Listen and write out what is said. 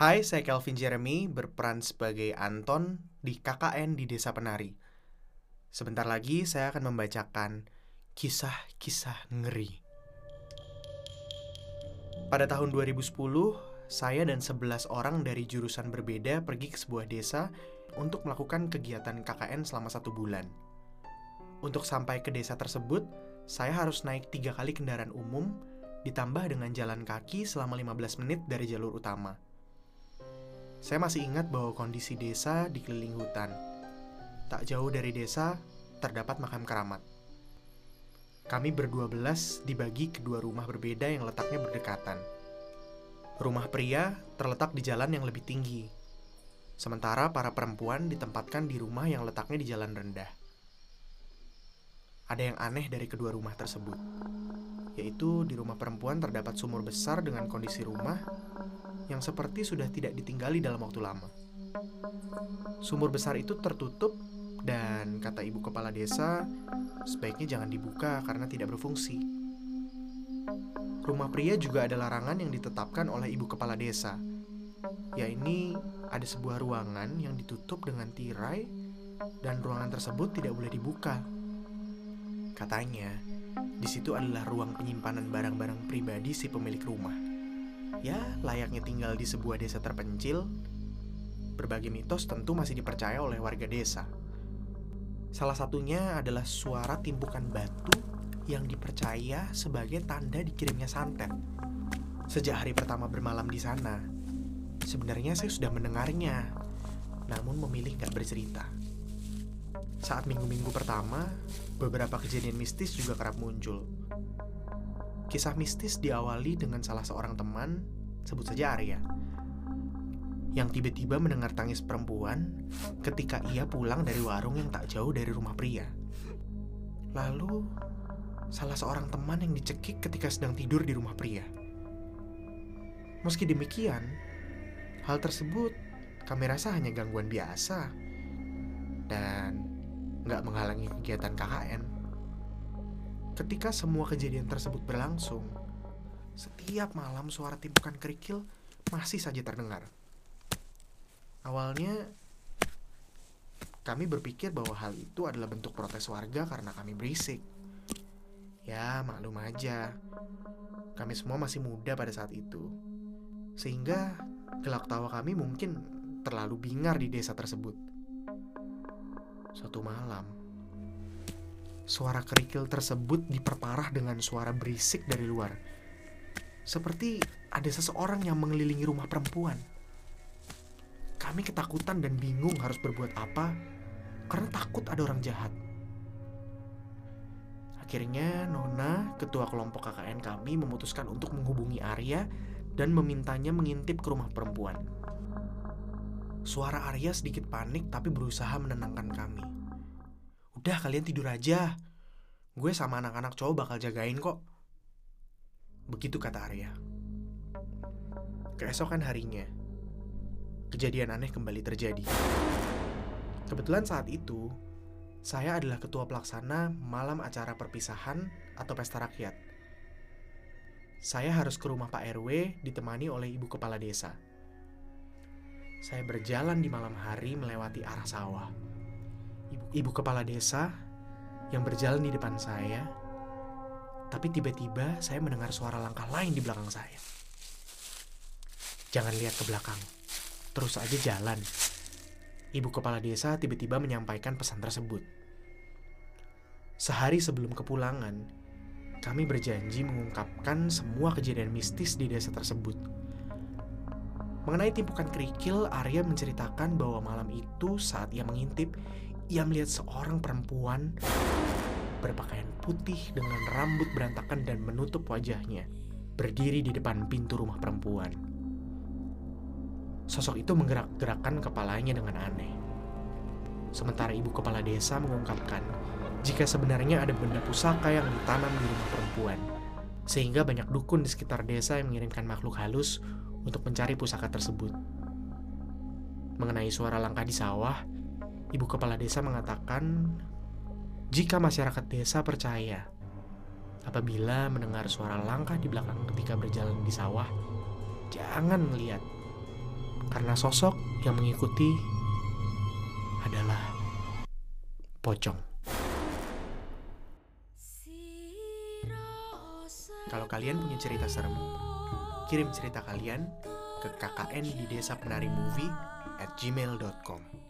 Hai, saya Kelvin Jeremy, berperan sebagai Anton di KKN di Desa Penari. Sebentar lagi saya akan membacakan kisah-kisah ngeri. Pada tahun 2010, saya dan 11 orang dari jurusan berbeda pergi ke sebuah desa untuk melakukan kegiatan KKN selama satu bulan. Untuk sampai ke desa tersebut, saya harus naik tiga kali kendaraan umum, ditambah dengan jalan kaki selama 15 menit dari jalur utama. Saya masih ingat bahwa kondisi desa dikelilingi hutan. Tak jauh dari desa, terdapat makam keramat. Kami berdua belas dibagi kedua rumah berbeda yang letaknya berdekatan. Rumah pria terletak di jalan yang lebih tinggi, sementara para perempuan ditempatkan di rumah yang letaknya di jalan rendah. Ada yang aneh dari kedua rumah tersebut, yaitu di rumah perempuan terdapat sumur besar dengan kondisi rumah yang seperti sudah tidak ditinggali dalam waktu lama. Sumur besar itu tertutup dan kata ibu kepala desa, sebaiknya jangan dibuka karena tidak berfungsi. Rumah pria juga ada larangan yang ditetapkan oleh ibu kepala desa. Ya ini ada sebuah ruangan yang ditutup dengan tirai dan ruangan tersebut tidak boleh dibuka. Katanya, di situ adalah ruang penyimpanan barang-barang pribadi si pemilik rumah. Ya, layaknya tinggal di sebuah desa terpencil, berbagai mitos tentu masih dipercaya oleh warga desa. Salah satunya adalah suara timbukan batu yang dipercaya sebagai tanda dikirimnya santet. Sejak hari pertama bermalam di sana, sebenarnya saya sudah mendengarnya, namun memilih gak bercerita. Saat minggu-minggu pertama, beberapa kejadian mistis juga kerap muncul. Kisah mistis diawali dengan salah seorang teman, sebut saja Arya, yang tiba-tiba mendengar tangis perempuan ketika ia pulang dari warung yang tak jauh dari rumah pria. Lalu, salah seorang teman yang dicekik ketika sedang tidur di rumah pria. Meski demikian, hal tersebut kami rasa hanya gangguan biasa dan nggak menghalangi kegiatan KKN. Ketika semua kejadian tersebut berlangsung, setiap malam suara timbukan kerikil masih saja terdengar. Awalnya, kami berpikir bahwa hal itu adalah bentuk protes warga karena kami berisik. Ya, maklum aja. Kami semua masih muda pada saat itu. Sehingga gelak tawa kami mungkin terlalu bingar di desa tersebut. Suatu malam, Suara kerikil tersebut diperparah dengan suara berisik dari luar. Seperti ada seseorang yang mengelilingi rumah perempuan. Kami ketakutan dan bingung harus berbuat apa karena takut ada orang jahat. Akhirnya Nona, ketua kelompok KKN kami memutuskan untuk menghubungi Arya dan memintanya mengintip ke rumah perempuan. Suara Arya sedikit panik tapi berusaha menenangkan kami. Udah kalian tidur aja. Gue sama anak-anak cowok bakal jagain kok. Begitu kata Arya. Keesokan harinya, kejadian aneh kembali terjadi. Kebetulan saat itu, saya adalah ketua pelaksana malam acara perpisahan atau pesta rakyat. Saya harus ke rumah Pak RW ditemani oleh ibu kepala desa. Saya berjalan di malam hari melewati arah sawah ibu, ibu kepala desa yang berjalan di depan saya, tapi tiba-tiba saya mendengar suara langkah lain di belakang saya. Jangan lihat ke belakang, terus aja jalan. Ibu kepala desa tiba-tiba menyampaikan pesan tersebut. Sehari sebelum kepulangan, kami berjanji mengungkapkan semua kejadian mistis di desa tersebut. Mengenai timpukan kerikil, Arya menceritakan bahwa malam itu saat ia mengintip, ia melihat seorang perempuan berpakaian putih dengan rambut berantakan dan menutup wajahnya, berdiri di depan pintu rumah perempuan. Sosok itu menggerak-gerakkan kepalanya dengan aneh. Sementara ibu kepala desa mengungkapkan jika sebenarnya ada benda pusaka yang ditanam di rumah perempuan, sehingga banyak dukun di sekitar desa yang mengirimkan makhluk halus untuk mencari pusaka tersebut. Mengenai suara langkah di sawah, Ibu kepala desa mengatakan, jika masyarakat desa percaya apabila mendengar suara langkah di belakang ketika berjalan di sawah, jangan melihat. Karena sosok yang mengikuti adalah pocong. Kalau kalian punya cerita serem, kirim cerita kalian ke kkn di desa penari movie at gmail.com.